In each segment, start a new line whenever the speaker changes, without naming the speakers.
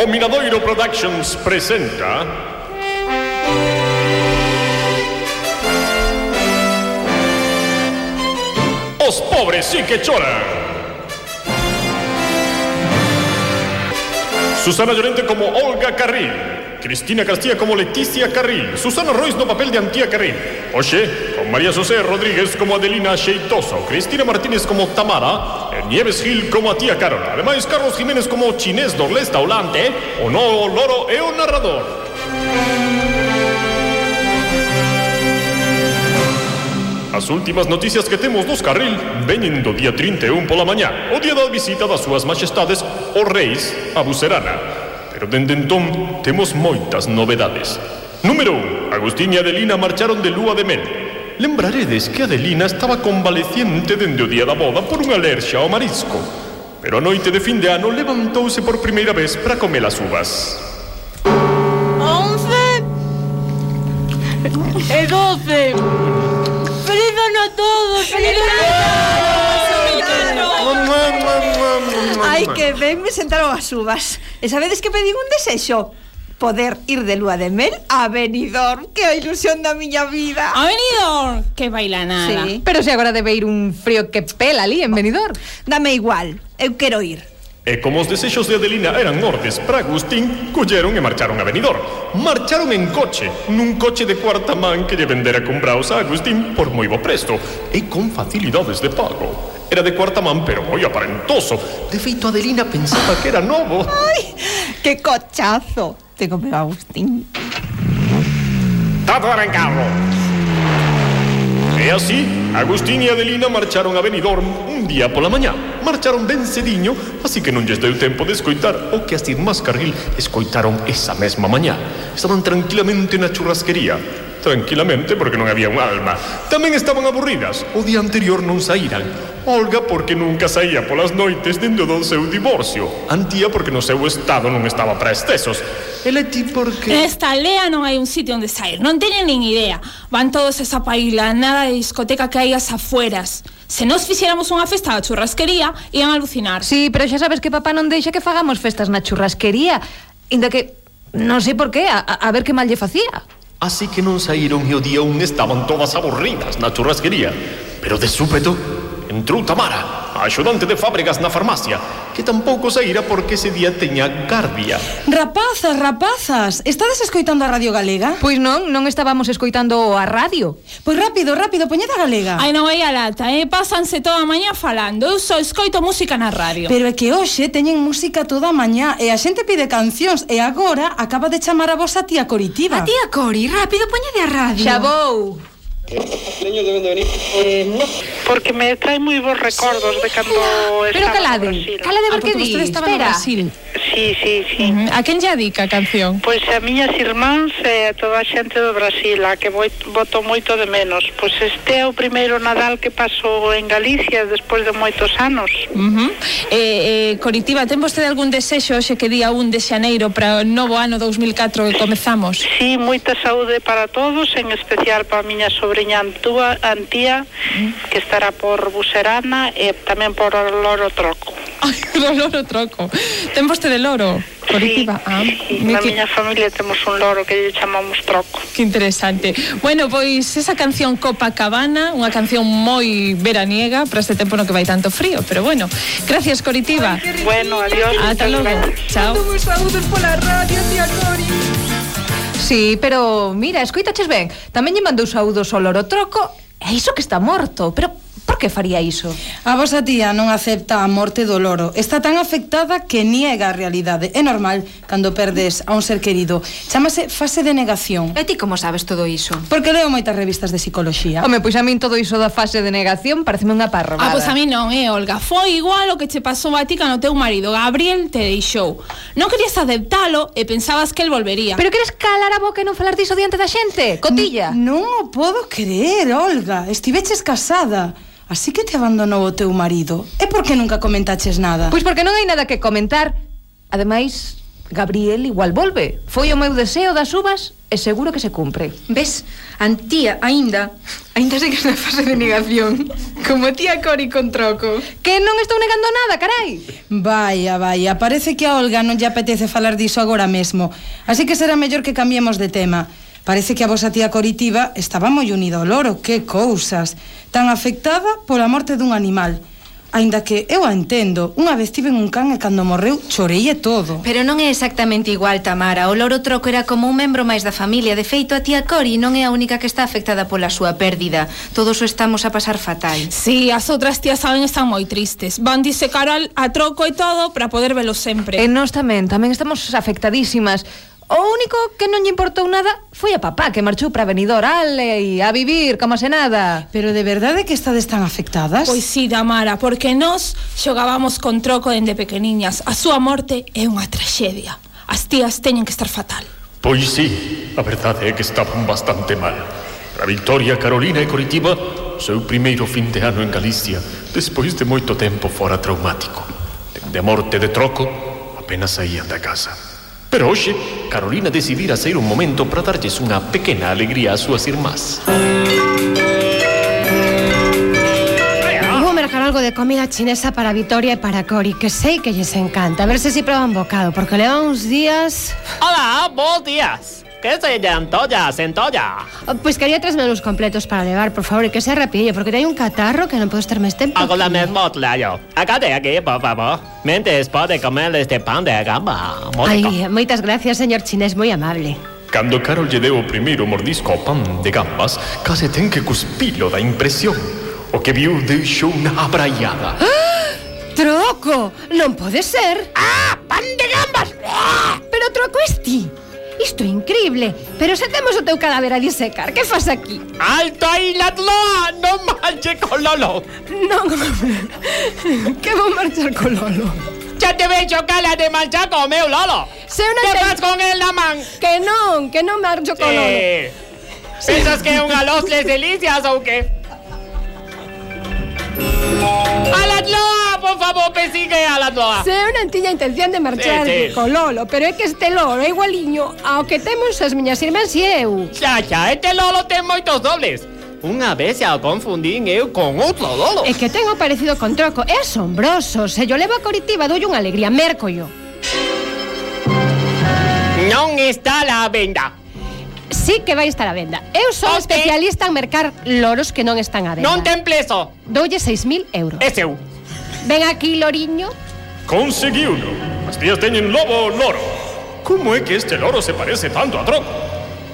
O Minadoiro Productions presenta Os pobres sí que choran. Susana Llorente como Olga Carril Cristina Castilla como Leticia Carril Susana Royce no papel de Antía Carril Oxe, con María José Rodríguez como Adelina Xeitoso Cristina Martínez como Tamara e Nieves Gil como a tía Carol Ademais, Carlos Jiménez como Chinés do Leste Aulante O no loro é o narrador As últimas noticias que temos dos Carril veñen do día 31 pola mañá, o día da visita das súas majestades os reis a Bucerana. Pero dende entón temos moitas novedades. Número 1. Agustín e Adelina marcharon de lúa de mel. Lembraredes que Adelina estaba convaleciente dende o día da boda por unha alerxa ao marisco. Pero a noite de fin de ano levantouse por primeira vez para comer as uvas.
Once e doce. ¡Feliz ano a todos! ¡Feliz ano!
Ai, que ben me sentaron as uvas. E sabedes que pedín un desexo? poder ir de lúa de mel a Benidorm, que a ilusión da miña vida.
A Benidorm, que baila nada.
Sí.
Pero se agora debe ir un frío que pela ali en Benidorm.
Dame igual, eu quero ir.
E como os desexos de Adelina eran ordes para Agustín, culleron e marcharon a Benidorm. Marcharon en coche, nun coche de cuarta man que lle vendera compraos a Agustín por moi bo presto e con facilidades de pago. Era de cuarta man, pero moi aparentoso. De feito, Adelina pensaba que era novo.
Ai, que cochazo Tengo meu Agustín
Todo arrancado. E así, Agustín e Adelina marcharon a Benidorm un día pola mañá. Marcharon ben cediño, así que non lles deu tempo de escoitar o que as irmás Carril escoitaron esa mesma mañá. Estaban tranquilamente na churrasquería. tranquilamente porque non había un alma. Tamén estaban aburridas. O día anterior non saíran. Olga porque nunca saía polas noites dende do seu divorcio. Antía porque no seu estado non estaba para excesos. E Leti porque...
Nesta lea non hai un sitio onde sair. Non teñen nin idea. Van todos esa paila, nada de discoteca que hai as afueras. Se nos fixéramos unha festa da churrasquería, ian alucinar.
Sí, pero xa sabes que papá non deixa que fagamos festas na churrasquería. Inda que non sei por qué, a, a ver que mal lle facía.
Así que non saíron e o día un estaban todas aburridas na churrasquería. Pero de súpeto entrou Tamara, axudante de fábricas na farmacia, que tampouco saíra porque ese día teña gardia.
Rapazas, rapazas, estades escoitando a Radio Galega?
Pois non, non estábamos escoitando a radio.
Pois rápido, rápido, poñeda a Galega.
Ai, non vai a lata, eh? Pásanse toda a mañá falando. Eu só escoito música na radio.
Pero é que hoxe teñen música toda a mañá e a xente pide cancións e agora acaba de chamar a vos a tía Coritiba.
A tía Cori, rápido, poñede a radio.
Xa vou. Deben venir.
Eh, porque me trae muy buenos recordos de cando
Pero
estaba
calade,
ah,
porque
ah,
di, espera.
Brasil.
Sí, sí, sí.
Uh -huh. A quen lle adica a canción?
Pois a miñas irmáns e eh, a toda a xente do Brasil, a que voi, voto moito de menos. Pois este é o primeiro Nadal que paso en Galicia despois de moitos anos.
Uh -huh. eh, eh, Coritiba, ten vostede algún desexo hoxe que día 1 de xaneiro para o novo ano 2004 que comezamos?
Sí, moita saúde para todos, en especial para a miña sobrinha Antúa, Antía, uh -huh. que estará por Buserana e tamén por Loro Troco.
Loro Troco. Ten vostede loro? Coritiba?
Sí,
ah,
sí,
mi
na
que,
miña familia temos un loro que lle chamamos Troco.
que interesante. Bueno, pois esa canción Copacabana, unha canción moi veraniega para este tempo no que vai tanto frío, pero bueno. Gracias, Coritiba.
Bueno, adiós.
Ata logo.
gracias.
Chao.
Saúdos pola radio, tía Cori
Sí, pero mira, escoitaches ben. Tamén lle mandou saúdos ao loro troco. É iso que está morto. Pero por que faría iso?
A vosa tía non acepta a morte do loro. Está tan afectada que niega a realidade. É normal cando perdes a un ser querido. Chámase fase de negación.
E ti como sabes todo iso?
Porque leo moitas revistas de psicología.
Home, pois a min todo iso da fase de negación pareceme unha parrabada.
Ah, pois a min non, eh, Olga. Foi igual o que che pasou a ti cando teu marido Gabriel te deixou. Non querías aceptalo e pensabas que el volvería.
Pero queres calar a boca e non falar diso diante da xente? Cotilla.
N non o podo creer, Olga. Estiveches casada. Así que te abandonou o teu marido. E por que nunca comentaches nada?
Pois porque non hai nada que comentar. Ademais, Gabriel igual volve. Foi o meu deseo das uvas e seguro que se cumpre.
Ves? Antía, aínda, aínda segues na fase de negación. Como tía Cori con troco.
Que non estou negando nada, carai.
Vaya, vaya, parece que a Olga non lle apetece falar diso agora mesmo. Así que será mellor que cambiemos de tema. Parece que a vosa tía Coritiba estaba moi unida ao loro, que cousas. Tan afectada pola morte dun animal. Ainda que eu a entendo, unha vez tive un can e cando morreu chorei e todo.
Pero non é exactamente igual, Tamara. O loro troco era como un membro máis da familia. De feito, a tía Cori non é a única que está afectada pola súa pérdida. Todos o estamos a pasar fatal.
Sí, as outras tías saben están moi tristes. Van disecar a troco e todo para poder velo sempre.
E nós tamén, tamén estamos afectadísimas. O único que non lle importou nada foi a papá que marchou para Benidorm e a vivir como se nada.
Pero de verdade que estades tan afectadas?
Pois sí, Damara, porque nós xogábamos con troco dende pequeniñas. A súa morte é unha traxedia. As tías teñen que estar fatal.
Pois sí, a verdade é que estaban bastante mal. Para Victoria, Carolina e Coritiba, seu primeiro fin de ano en Galicia, despois de moito tempo fora traumático. De morte de troco, apenas saían da casa. Pero hoxe, Carolina decidira sair un momento para darlles unha pequena alegría ás súas irmás.
Vou mercar algo de comida chinesa para Vitoria e para Cori, que sei que lles encanta. A ver se si proban bocado, porque levan uns días...
Hola, buenos días. ¿Qué se entolla? ¿Se
entolla? Pues quería tres menús completos para levar, por favor, y que sea rapidillo, porque tengo un catarro que no puedo estar más tiempo.
Hago la misma, Acá Acate aquí, por favor. Mentes puede comer este pan de gamba.
Ay, muchas gracias, señor chinés, muy amable.
Cando Carol lle deu o primeiro mordisco ao pan de gambas, case ten que cuspilo da impresión. O que viu deixou unha abraiada. ¡Ah!
Troco! Non pode ser! Ah, pan de gambas! Pero troco esti! Isto é increíble, pero se temos o teu cadáver a disecar, que faz aquí?
¡Alto ahí, la tloa! ¡No manche con Lolo!
Non, que vou marchar con Lolo.
¡Ya te veo cala de manchar con meu Lolo!
Se
¿Qué
te-
vas con él, la man?
Que non, que non marcho con Lolo.
Eh, ¿Piensas que un galos les delicias o qué? ¡A la tloa! Por favor, persigue a la tloa.
non tiña intención de marchar
sí, sí.
con Lolo, pero é que este Lolo é igualiño ao que temos as miñas irmás e eu.
Xa, xa, este Lolo ten moitos dobles. Unha vez xa o confundín eu con outro Lolo.
É que ten o parecido con Troco, é asombroso. Se yo levo a Coritiba, doulle unha alegría, mércollo.
Non está la venda
sí que vai estar á venda. Eu sou
Oste.
especialista en mercar loros que non están á venda.
Non ten pleso.
Doulle 6.000 euros.
É seu.
Ven aquí, loriño.
Conseguiuno. As tías teñen lobo o loro. Como é que este loro se parece tanto a Troco?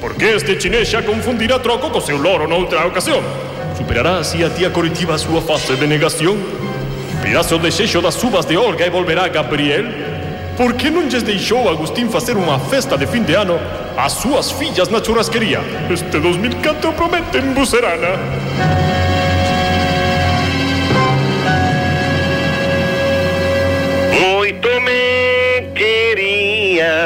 Por que este chinés xa confundirá Troco co seu loro noutra ocasión? Superará así a tía Coritiba a súa fase de negación? Cumprirás o desexo das uvas de Olga e volverá Gabriel? Por que non lles deixou Agustín facer unha festa de fin de ano ás súas fillas na churrasquería? Este 2004 promete en Bucerana.